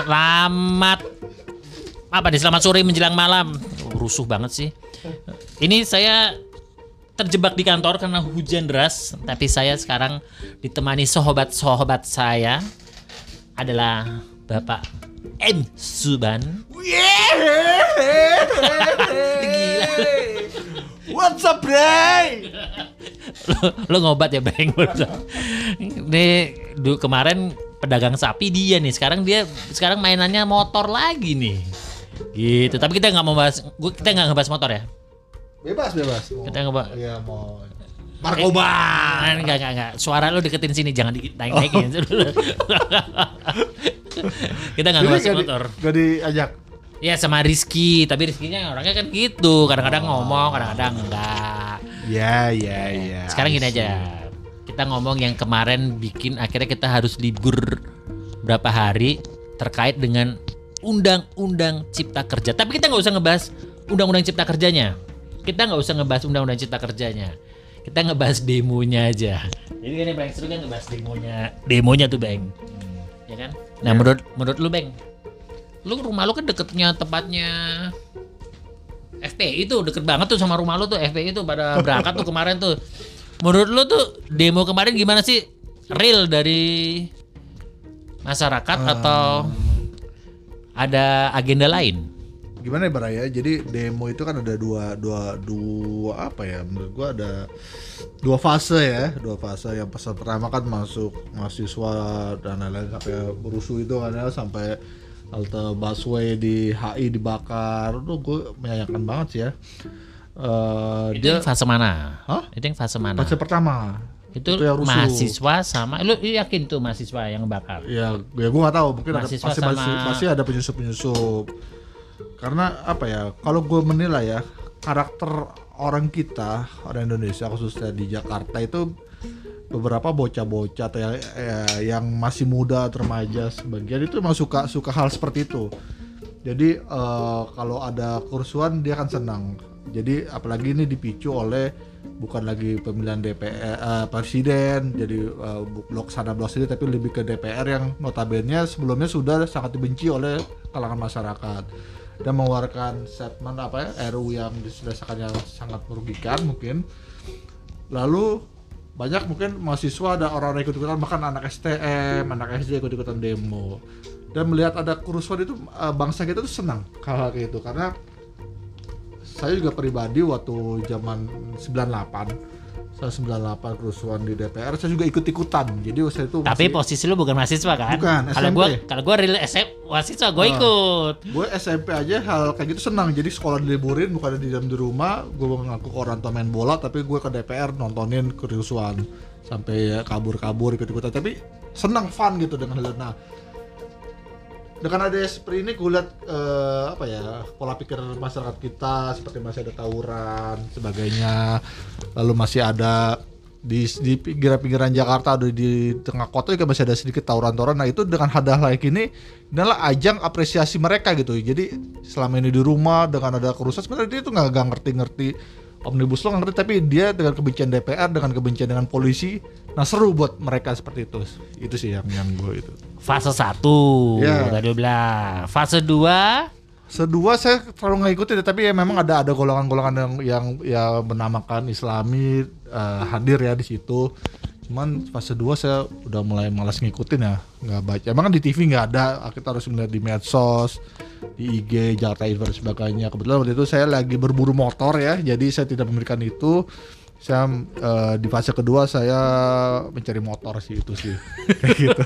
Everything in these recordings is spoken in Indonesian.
Selamat apa nih? Selamat sore menjelang malam. Oh, rusuh banget sih. Ini saya terjebak di kantor karena hujan deras, tapi saya sekarang ditemani sahabat-sahabat saya adalah Bapak M Suban. Gila. What's up, Bray? lo, lo ngobat ya Bang Ini kemarin pedagang sapi dia nih sekarang dia sekarang mainannya motor lagi nih gitu tapi kita nggak mau bahas gua- kita nggak ngebahas motor ya Bebas, bebas. Mau, Kita ngebahas Iya, mau. Narkoba. Eh, enggak enggak enggak suara lo deketin sini jangan di naik naikin kita nggak ngebahas motor di, gak diajak. ya sama Rizky tapi Rizkynya orangnya kan gitu kadang-kadang ngomong kadang-kadang enggak Ya, ya, ya. Sekarang gini aja. Kita ngomong yang kemarin bikin akhirnya kita harus libur berapa hari terkait dengan undang-undang cipta kerja. Tapi kita nggak usah ngebahas undang-undang cipta kerjanya. Kita nggak usah ngebahas undang-undang cipta kerjanya. Kita ngebahas demonya aja. Jadi kan yang paling seru kan ngebahas demonya. Demonya tuh, Bang. Ya kan? Nah, menurut menurut lu, Bang. Lu rumah lu kan deketnya tempatnya FPI itu deket banget tuh sama rumah lu tuh FPI itu pada berangkat tuh kemarin tuh. Menurut lu tuh demo kemarin gimana sih? Real dari masyarakat atau ada agenda lain? Gimana ya, Baraya? Jadi demo itu kan ada dua, dua, dua apa ya? Menurut gua ada dua fase ya, dua fase. Yang fase pertama kan masuk mahasiswa dan lain-lain sampai berusuh itu kan ya sampai halte busway di HI dibakar. Itu gue menyayangkan banget sih ya. Eh, Itu dia yang fase mana? Hah? Itu yang fase mana? fase pertama. itu itu yang rusuh. mahasiswa sama lu yakin tuh mahasiswa yang bakar? Ya, ya gue nggak tahu. Mungkin ada Mahasiswa pasti, sama- pasti, pasti ada penyusup penyusup. Karena apa ya? Kalau gue menilai ya karakter orang kita orang Indonesia khususnya di Jakarta itu beberapa bocah-bocah atau yang, ya, yang masih muda atau remaja sebagian itu memang suka suka hal seperti itu. Jadi eh, kalau ada kerusuhan dia akan senang. Jadi apalagi ini dipicu oleh bukan lagi pemilihan DPR eh, presiden jadi bu- blok sana blok sini tapi lebih ke DPR yang notabene sebelumnya sudah sangat dibenci oleh kalangan masyarakat. Dan mengeluarkan statement apa ya RU yang dirasakannya sangat merugikan mungkin. Lalu banyak mungkin mahasiswa ada orang-orang ikut ikutan bahkan anak STM anak SD ikut ikutan demo. Dan melihat ada kerusuhan itu eh, bangsa kita tuh senang hal kayak gitu. Karena saya juga pribadi waktu zaman 98 saya 98 kerusuhan di DPR saya juga ikut-ikutan jadi saya itu Tapi masih- posisi lu bukan mahasiswa kan? Bukan, Kalau gua SMP. kalau gua real SM mahasiswa gua Ah. ikut. gue SMP aja hal kayak gitu senang jadi sekolah diliburin bukan di dalam di rumah gue mengaku orang tua main bola tapi gue ke DPR nontonin kerusuhan sampai ya kabur-kabur ikut-ikutan tapi senang fun gitu dengan hal nah dengan ada seperti ini gue lihat eh, apa ya pola pikir masyarakat kita seperti masih ada tawuran sebagainya lalu masih ada di di pinggiran-pinggiran Jakarta atau di tengah kota juga masih ada sedikit tawuran-tawuran. Nah itu dengan hal like ini adalah ajang apresiasi mereka gitu. Jadi selama ini di rumah dengan ada kerusuhan sebenarnya dia nggak nggak ngerti-ngerti omnibus law ngerti tapi dia dengan kebencian DPR dengan kebencian dengan polisi nah seru buat mereka seperti itu itu sih yang yang gue itu Fase 1 Ya. tadi bilang. Fase 2 Sedua saya terlalu nggak ikutin tapi ya memang ada ada golongan-golongan yang yang ya menamakan Islami eh, hadir ya di situ. Cuman fase 2 saya udah mulai malas ngikutin ya, nggak baca. Emang kan di TV nggak ada, kita harus melihat di medsos, di IG, Jakarta Info dan sebagainya. Kebetulan waktu itu saya lagi berburu motor ya, jadi saya tidak memberikan itu. Saya eh, di fase kedua saya mencari motor sih itu sih, kayak gitu.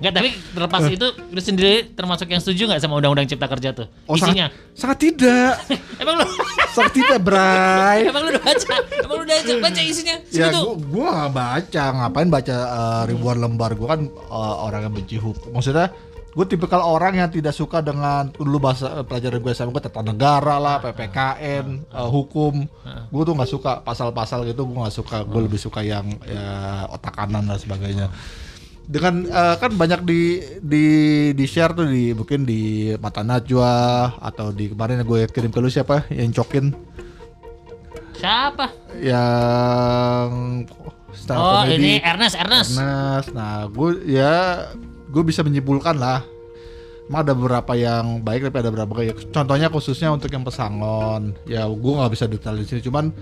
Enggak, tapi terlepas itu lu sendiri termasuk yang setuju nggak sama undang-undang cipta kerja tuh? Oh, Isinya. sangat, sangat tidak, emang lu sangat tidak, Bray. emang lu udah baca? Emang lu udah baca isinya? Ya Segitu. gua, gua baca, ngapain baca uh, ribuan lembar Gua kan uh, orang yang benci hukum Maksudnya gue tipikal orang yang tidak suka dengan dulu bahasa pelajaran gue sama gue tata negara lah, PPKN, uh, hukum. Gue tuh nggak suka pasal-pasal gitu, gue nggak suka. Gue lebih suka yang ya, otak kanan dan sebagainya. Dengan uh, kan banyak di di di share tuh di mungkin di mata najwa atau di kemarin gue kirim ke lu siapa yang cokin Siapa? yang Oh, comedy. ini Ernest, Ernest. Ernest. Nah, gue ya gue bisa menyimpulkan lah emang ada beberapa yang baik tapi ada beberapa kayak contohnya khususnya untuk yang pesangon ya gue nggak bisa detail di sini cuman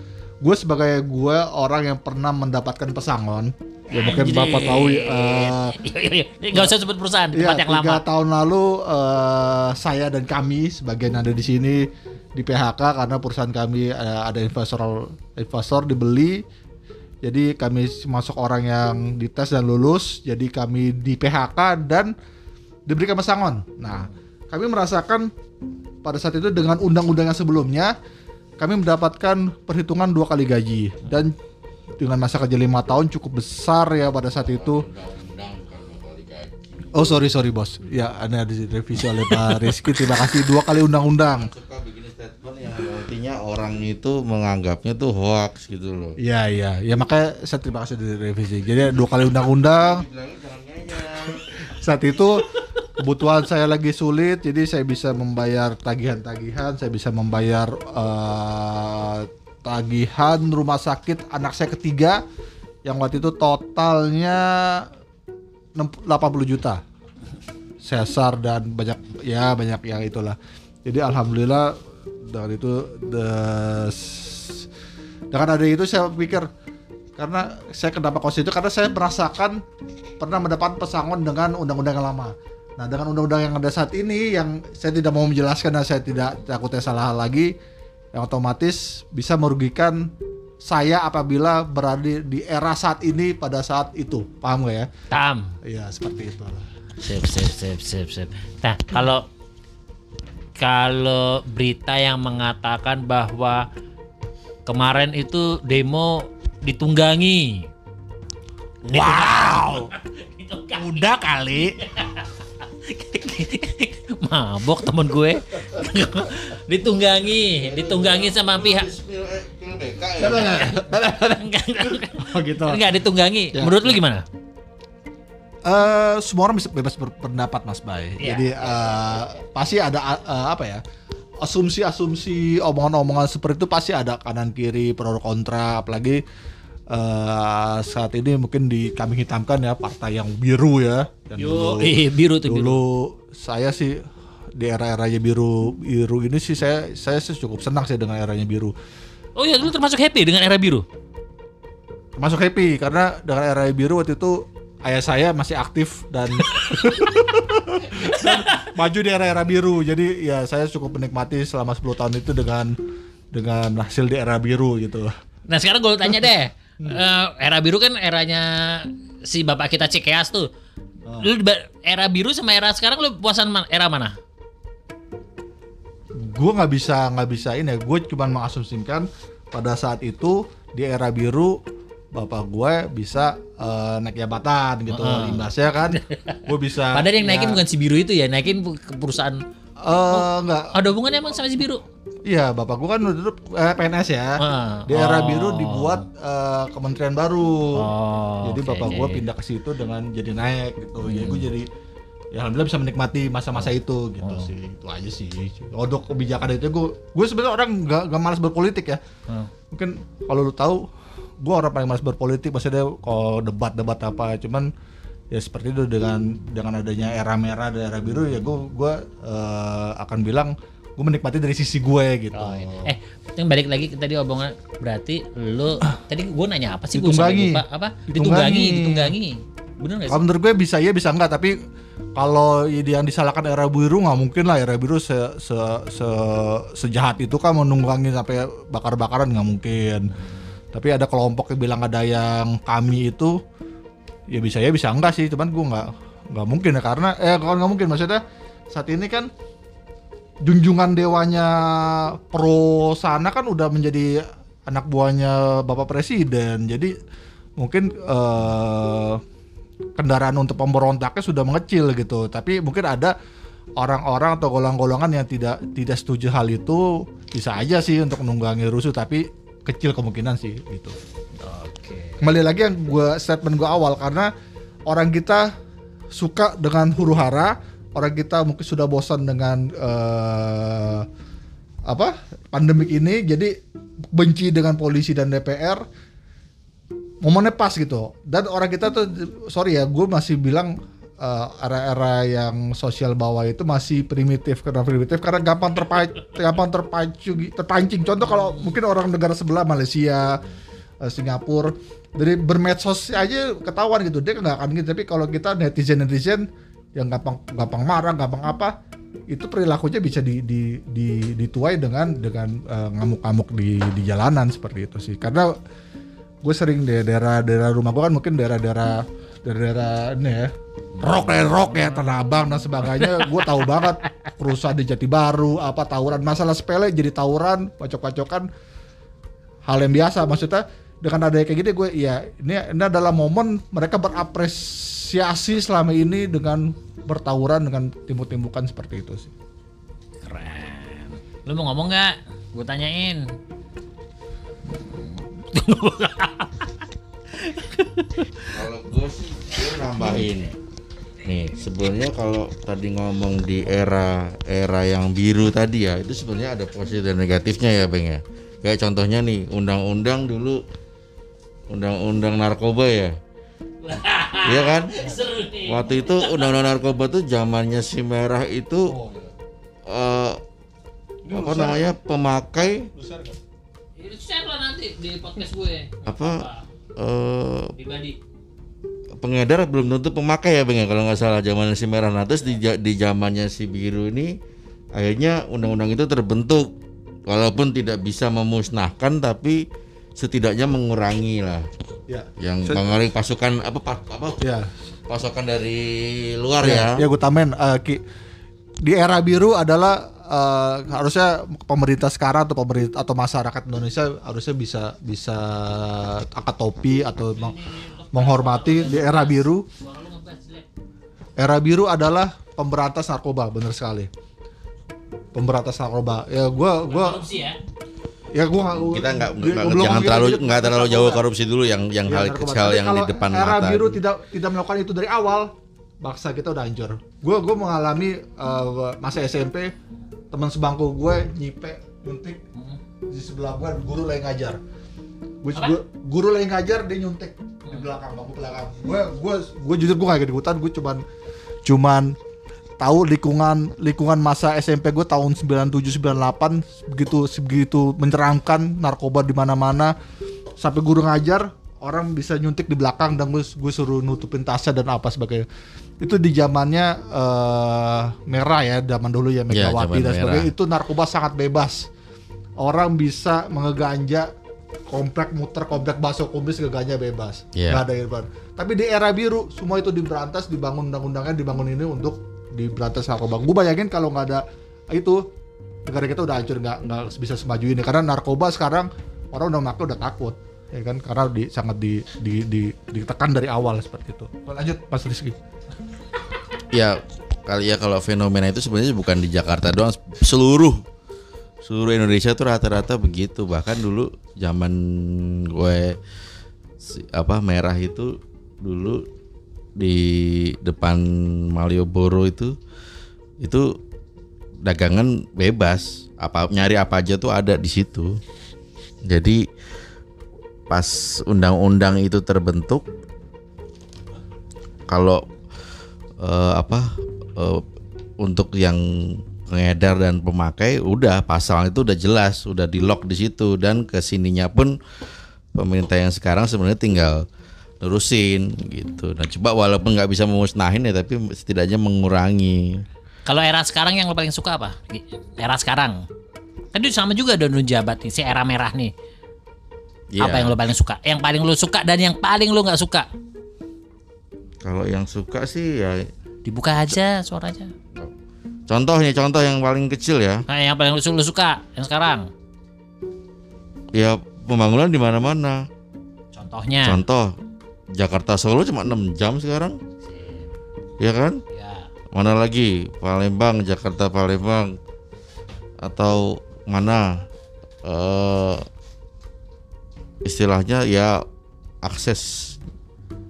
gue sebagai gue orang yang pernah mendapatkan pesangon ya mungkin bapak tahu iya. Nggak usah sebut perusahaan tempat yang lama. tahun lalu eh, saya dan kami sebagian ada di sini di PHK karena perusahaan kami eh, ada investor investor dibeli. Jadi kami masuk orang yang dites dan lulus. Jadi kami di PHK dan diberikan pesangon. Nah, kami merasakan pada saat itu dengan undang-undang yang sebelumnya kami mendapatkan perhitungan dua kali gaji dan dengan masa kerja lima tahun cukup besar ya pada saat itu. Oh sorry sorry bos, ya anda direvisi oleh Pak Rizky. Terima kasih dua kali undang-undang. Artinya orang itu menganggapnya tuh hoax gitu loh. Iya iya, ya makanya saya terima kasih direvisi. Jadi dua kali undang-undang. Saat itu kebutuhan saya lagi sulit, jadi saya bisa membayar tagihan-tagihan, saya bisa membayar eh, tagihan rumah sakit anak saya ketiga yang waktu itu totalnya 60 80 juta. Sesar dan banyak ya banyak yang itulah. Jadi alhamdulillah dengan itu des- dengan ada itu saya pikir karena saya kenapa kos itu karena saya merasakan pernah mendapat pesangon dengan undang-undang yang lama. Nah dengan undang-undang yang ada saat ini yang saya tidak mau menjelaskan dan saya tidak takutnya salah lagi yang otomatis bisa merugikan saya apabila berada di- era saat ini pada saat itu paham gak ya? Tam. Iya seperti itu. Sip, sip, sip, sip, sip. Nah, kalau kalau berita yang mengatakan bahwa kemarin itu demo ditunggangi. Wow, Ditunggangi. udah kali. Mabok temen gue. ditunggangi, ditunggangi sama pihak eh, ya. enggak, enggak, Oh gitu. enggak ditunggangi. Ya. Menurut lu gimana? Eh, semua orang bisa bebas berpendapat Mas Bay. Iya. Jadi eh, pasti ada eh, apa ya? Asumsi-asumsi omongan-omongan seperti itu pasti ada kanan kiri pro kontra apalagi eh, saat ini mungkin di kami hitamkan ya partai yang biru ya. Dan Yo, eh, biru tuh biru. dulu saya sih di era-eranya biru biru ini sih saya saya sih cukup senang sih dengan eranya biru. Oh ya, lu termasuk happy dengan era biru? Masuk happy karena dengan era biru waktu itu ayah saya masih aktif dan, dan maju di era-era biru. Jadi ya saya cukup menikmati selama 10 tahun itu dengan dengan hasil di era biru gitu. Nah sekarang gue tanya deh, Eh, era biru kan eranya si bapak kita Cikeas tuh. Lu di ba- era biru sama era sekarang lu puasan ma- era mana? Gue nggak bisa nggak bisa ini ya. Gue cuma mengasumsikan pada saat itu di era biru bapak gue bisa eh, naik jabatan gitu. Heeh. Imbasnya kan gue bisa. Padahal yang naikin ya, bukan si biru itu ya, naikin ke perusahaan. eh, nggak Ada hubungannya emang sama si biru? Iya, bapak gua kan dulu eh, PNS ya. Ah. Di era Oh. biru dibuat eh, kementerian baru. Oh, jadi oke, bapak gua pindah ke situ dengan jadi naik gitu. Jadi gua jadi ya alhamdulillah bisa menikmati masa-masa itu gitu Oh. sih. Itu aja sih. Untuk kebijakan itu gua gua sebenarnya orang nggak nggak malas berpolitik ya. Hmm. Mungkin kalau lu tahu gua orang paling malas berpolitik maksudnya kalau debat-debat apa cuman ya seperti itu dengan dengan adanya era merah dan era biru ya gua gua eh, akan bilang gue menikmati dari sisi gue gitu. Oh, iya. Eh, yang balik lagi tadi omongan berarti lu tadi gue nanya apa sih gue lupa apa? Ditunggangi. Ditunggangi, ditunggangi. Bener gak Kalau sih? menurut gue bisa iya bisa enggak tapi kalau yang disalahkan era biru nggak mungkin lah era biru se, se, se- sejahat itu kan menunggangi sampai bakar-bakaran nggak mungkin. Tapi ada kelompok yang bilang ada yang kami itu ya bisa ya bisa enggak sih. Cuman gue nggak nggak mungkin ya. Karena eh kalau nggak mungkin. Maksudnya saat ini kan junjungan dewanya pro sana kan udah menjadi anak buahnya bapak presiden. Jadi mungkin eh, kendaraan untuk pemberontaknya sudah mengecil gitu. Tapi mungkin ada orang-orang atau golongan-golongan yang tidak tidak setuju hal itu. Bisa aja sih untuk menunggangi rusuh. Tapi kecil kemungkinan sih gitu Oke. kembali lagi yang gua statement gua awal karena orang kita suka dengan huru hara orang kita mungkin sudah bosan dengan eh, apa pandemik ini jadi benci dengan polisi dan DPR momennya pas gitu dan orang kita tuh sorry ya gue masih bilang eh, era-era yang sosial bawah itu masih primitif karena primitif karena gampang terpacu gampang terpacu terpancing. Contoh kalau mungkin orang negara sebelah Malaysia eh, Singapura dari bermedsos aja ketahuan gitu. Dia nggak akan gitu. Tapi kalau kita netizen netizen yang gampang gampang marah gampang apa itu perilakunya bisa di, di, di, dituai dengan dengan eh, ngamuk-ngamuk di di jalanan seperti itu sih. Karena gue sering di daerah daerah rumah gue kan mungkin daerah-daerah daerah-daerah ini ya rock ya rock ya tanah abang dan sebagainya gue tahu banget perusahaan di Jati Baru apa tawuran masalah sepele jadi tawuran pacok-pacokan hal yang biasa maksudnya dengan ada kayak gini gue ya ini ini adalah momen mereka berapresiasi selama ini dengan bertawuran dengan timbuk-timbukan seperti itu sih Keren. Lu mau ngomong nggak? Gue tanyain. Kalau gue sih gue nambahin. Nih, sebenarnya kalau tadi ngomong di era era yang biru tadi ya, itu sebenarnya ada positif dan negatifnya ya, Bang ya. Kayak contohnya nih, undang-undang dulu undang-undang narkoba ya. Iya kan? Waktu itu undang-undang narkoba tuh zamannya si merah itu eh apa namanya? pemakai Itu share lah nanti di podcast gue. apa eh Pribadi. Pengedar belum tentu pemakai ya bang ya. Kalau nggak salah zaman si merah nah terus di di zamannya si biru ini akhirnya undang-undang itu terbentuk. Walaupun tidak bisa memusnahkan tapi setidaknya mengurangi lah. Ya. Yang mengurangi pasukan apa pa- apa? Ya. Pasukan dari luar ya, ya. gue tamen eh, Ki. di era biru adalah eh, harusnya pemerintah sekarang atau pemerintah atau masyarakat Indonesia harusnya bisa bisa angkat topi atau menghormati di era biru. Era biru adalah pemberantas narkoba bener sekali. Pemberantas narkoba. Ya gua gua Korupsi ya. ya gua nggak- kita nggak jangan terlalu nggak terlalu jauh korupsi dulu yang yang Iya, hal narkoba. kecil Tapi yang di depan era mata biru tidak tidak melakukan itu dari awal bangsa kita udah hancur. Gue gue mengalami eh, masa SMP teman sebangku gue nyipe nyuntik. Di sebelah gue guru lagi ngajar. Gue Apa? guru lagi ngajar dia nyuntik belakang bangku belakang. Gue gue gue jujur gue gak ikutan gue cuman cuman tahu lingkungan lingkungan masa SMP gue tahun 97 98 begitu begitu mencerangkan narkoba di mana-mana. Sampai guru ngajar orang bisa nyuntik di belakang dan gue gue suruh nutupin tasnya dan apa sebagainya itu di zamannya eh, merah ya zaman dulu ya Iya, Megawati zaman dan sebagainya. Merah. itu narkoba sangat bebas. Orang bisa mengeganja komplek muter komplek baso kumis geganya bebas. Iya. nggak ada irban tapi di era biru semua itu diberantas dibangun undang-undangnya dibangun ini untuk diberantas narkoba gue bayangin kalau nggak ada itu negara kita udah hancur nggak nggak bisa semaju ini. Karena narkoba sekarang orang udah makan udah takut ya kan? Karena di sangat di, di, di, ditekan dari awal seperti itu. Lanjut. Mas Rizky. Ya kali ya kalau fenomena itu sebenarnya bukan di Jakarta doang seluruh seluruh Indonesia tuh rata-rata begitu. Bahkan dulu zaman gue apa merah itu dulu di depan Malioboro itu itu dagangan bebas. Apa nyari apa aja tuh ada di situ. Jadi pas undang-undang itu terbentuk kalau eh, apa eh, untuk yang pengedar dan pemakai udah pasal itu udah jelas udah di lock di situ dan ke sininya pun pemerintah yang sekarang sebenarnya tinggal nerusin gitu nah coba walaupun nggak bisa memusnahin ya tapi setidaknya mengurangi Kalau era sekarang yang lo paling suka apa? Era sekarang. Kan itu sama juga udah jabat nih, si era merah nih. Iya. Apa yang lo paling suka? Yang paling lo suka dan yang paling lo nggak suka? kalau yang suka sih ya Dibuka aja suaranya. Contoh nih contoh yang paling kecil ya. Nah, yang paling lo su- lo suka yang sekarang. ya pembangunan di mana-mana. Contohnya. contoh Jakarta Solo cuma 6 jam sekarang. Ya kan? Ya. mana lagi? Palembang Jakarta Palembang. Atau mana eh istilahnya ya akses.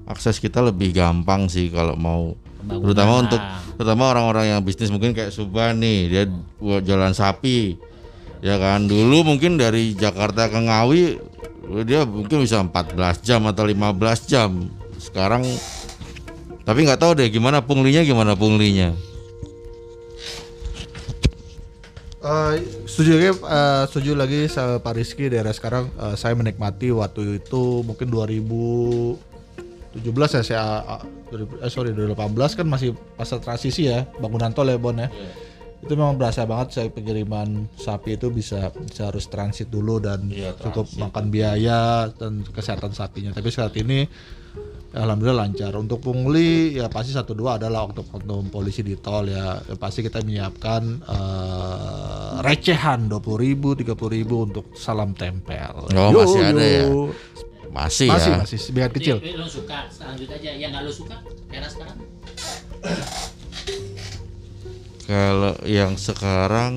Akses kita lebih gampang sih kalau mau pembangunan. terutama untuk terutama orang-orang yang bisnis mungkin kayak Subhan nih dia jalan sapi ya kan? Dulu mungkin dari Jakarta ke Ngawi dia mungkin bisa 14 jam atau 15 jam. Sekarang tapi nggak tahu deh gimana punglinya gimana punglinya? Uh, setuju uh, setuju lagi Pak Rizky daerah sekarang uh, saya menikmati waktu itu mungkin 2000 17 ya, saya eh, eh sorry 2018 kan masih masa transisi ya bangunan tol ya Bon ya. Yeah itu memang berasa banget saya pengiriman sapi itu bisa, bisa harus transit dulu dan ya, transit. cukup makan biaya dan kesehatan sapinya. Tapi saat ini alhamdulillah lancar. Untuk pungli ya pasti satu dua adalah untuk oknum polisi di tol ya, ya pasti kita menyiapkan uh, recehan dua puluh ribu tiga puluh ribu untuk salam tempel. Oh yo, masih ada ya? Masih, Masih ya. masih sebagian kecil. Jadi, lo suka lanjut aja. Yang nggak lo suka era sekarang. Kalau yang sekarang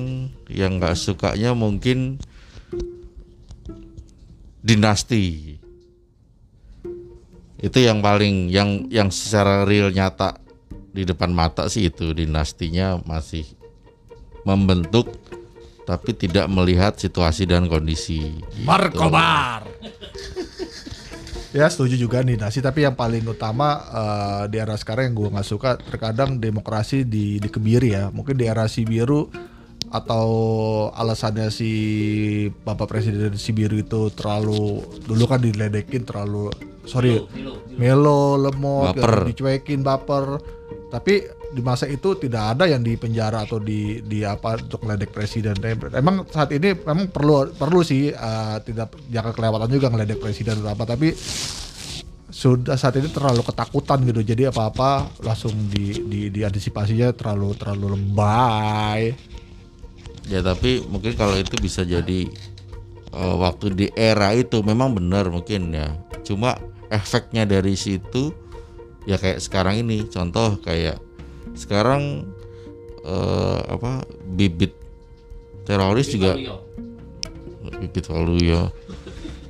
yang nggak sukanya mungkin dinasti. Itu yang paling yang yang secara real nyata di depan mata sih itu dinastinya masih membentuk tapi tidak melihat situasi dan kondisi. Markobar. Ya setuju juga nih nasi. Tapi yang paling utama eh, di era sekarang yang gue nggak suka terkadang demokrasi di dikebiri ya. Mungkin di era si biru atau alasannya si bapak presiden si biru itu terlalu dulu kan diledekin terlalu sorry melo lemot Baper. dicuekin baper. Tapi di masa itu tidak ada yang di penjara atau di di apa untuk meledek presiden. Emang saat ini memang perlu perlu sih eh, tidak jangan kelewatan juga ngeledek presiden atau apa tapi sudah saat ini terlalu ketakutan gitu. Jadi apa apa langsung di di diantisipasinya terlalu terlalu lebay Ya tapi mungkin kalau itu bisa jadi eh, waktu di era itu memang benar mungkin ya. Cuma efeknya dari situ ya kayak sekarang ini. Contoh kayak sekarang eh, apa bibit teroris juga bibit waluyo.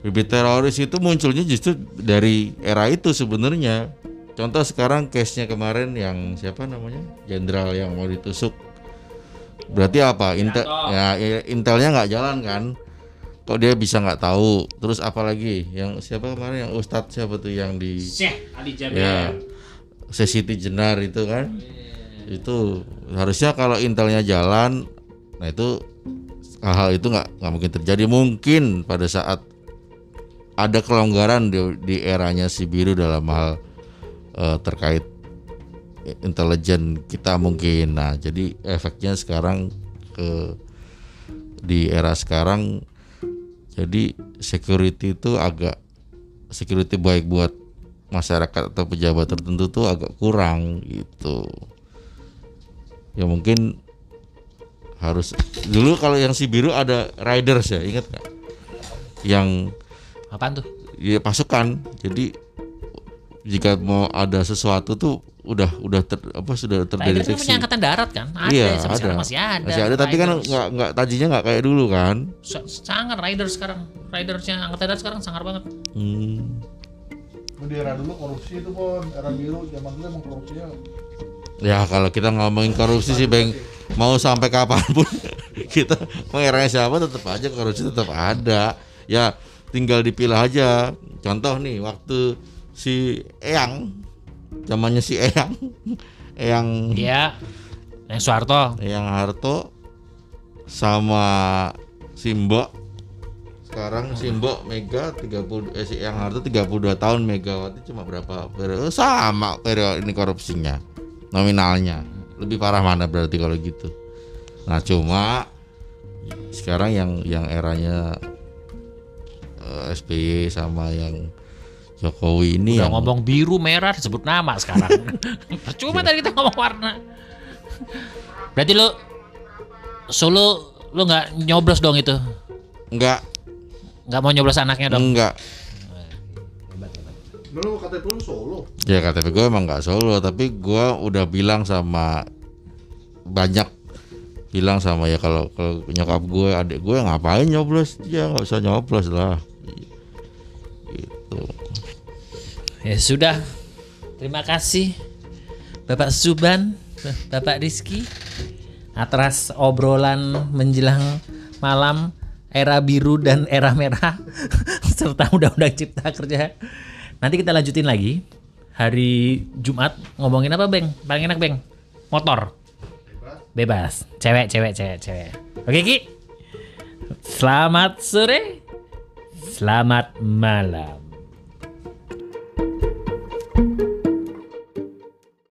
Bibit teroris itu munculnya justru dari era itu sebenarnya. Contoh sekarang case nya kemarin yang siapa namanya? Jenderal yang mau ditusuk. Berarti apa? Intel ya intelnya nggak jalan kan? Kok dia bisa nggak tahu? Terus apalagi yang siapa kemarin? Yang ustadz siapa tuh yang di Syekh Ali Jaber. ya Sesiti Jenar itu kan itu harusnya kalau intelnya jalan nah itu hal-hal itu nggak nggak mungkin terjadi. Mungkin pada saat ada kelonggaran di, di eranya si biru dalam hal eh, terkait intelijen kita mungkin. Nah jadi efeknya sekarang ke di era sekarang jadi security itu agak security baik buat masyarakat atau pejabat tertentu tuh agak kurang gitu ya mungkin harus dulu kalau yang si biru ada riders ya ingat nggak yang Apaan tuh? ya pasukan jadi jika mau ada sesuatu tuh udah udah ter, apa sudah Riders kan terdeteksi punya angkatan darat kan? Ada, iya sampai ada masih ada. masih ada tapi kan Riders. nggak nggak tajinya nggak kayak dulu kan Sa- sangar Riders sekarang. Ridersnya angkatan darat sekarang sangar banget. hmm. di era dulu korupsi itu pun era biru zaman dulu emang korupsinya Ya kalau kita ngomongin korupsi sih Bang mau sampai kapan pun kita mau eranya siapa tetap aja korupsi tetap ada. Ya tinggal dipilah aja. Contoh nih waktu si Eyang zamannya si Eyang Eyang Iya. Yang Soeharto. Eyang Harto sama Simbo sekarang Simbo Mega 30 eh si Eyang Harto 32 tahun Megawati cuma berapa periode sama periode ini korupsinya nominalnya lebih parah mana berarti kalau gitu nah cuma sekarang yang yang eranya eh, SBY sama yang Jokowi ini Udah yang ngomong biru merah disebut nama sekarang. Percuma tadi kita ngomong warna. Berarti lu Solo lu nggak nyoblos dong itu? enggak Nggak mau nyoblos anaknya dong? enggak dulu KTP lu Solo Ya KTP gue emang nggak Solo, tapi gue udah bilang sama banyak bilang sama ya kalau kalau nyokap gue adik gue ngapain nyoblos ya nggak usah nyoblos lah gitu Ya sudah. Terima kasih Bapak Suban, Bapak Rizky atas obrolan menjelang malam era biru dan era merah serta undang-undang cipta kerja. Nanti kita lanjutin lagi hari Jumat ngomongin apa, Beng? Paling enak, Beng. Motor. Bebas. Bebas. Cewek, cewek, cewek, cewek. Oke, Ki. Selamat sore. Selamat malam.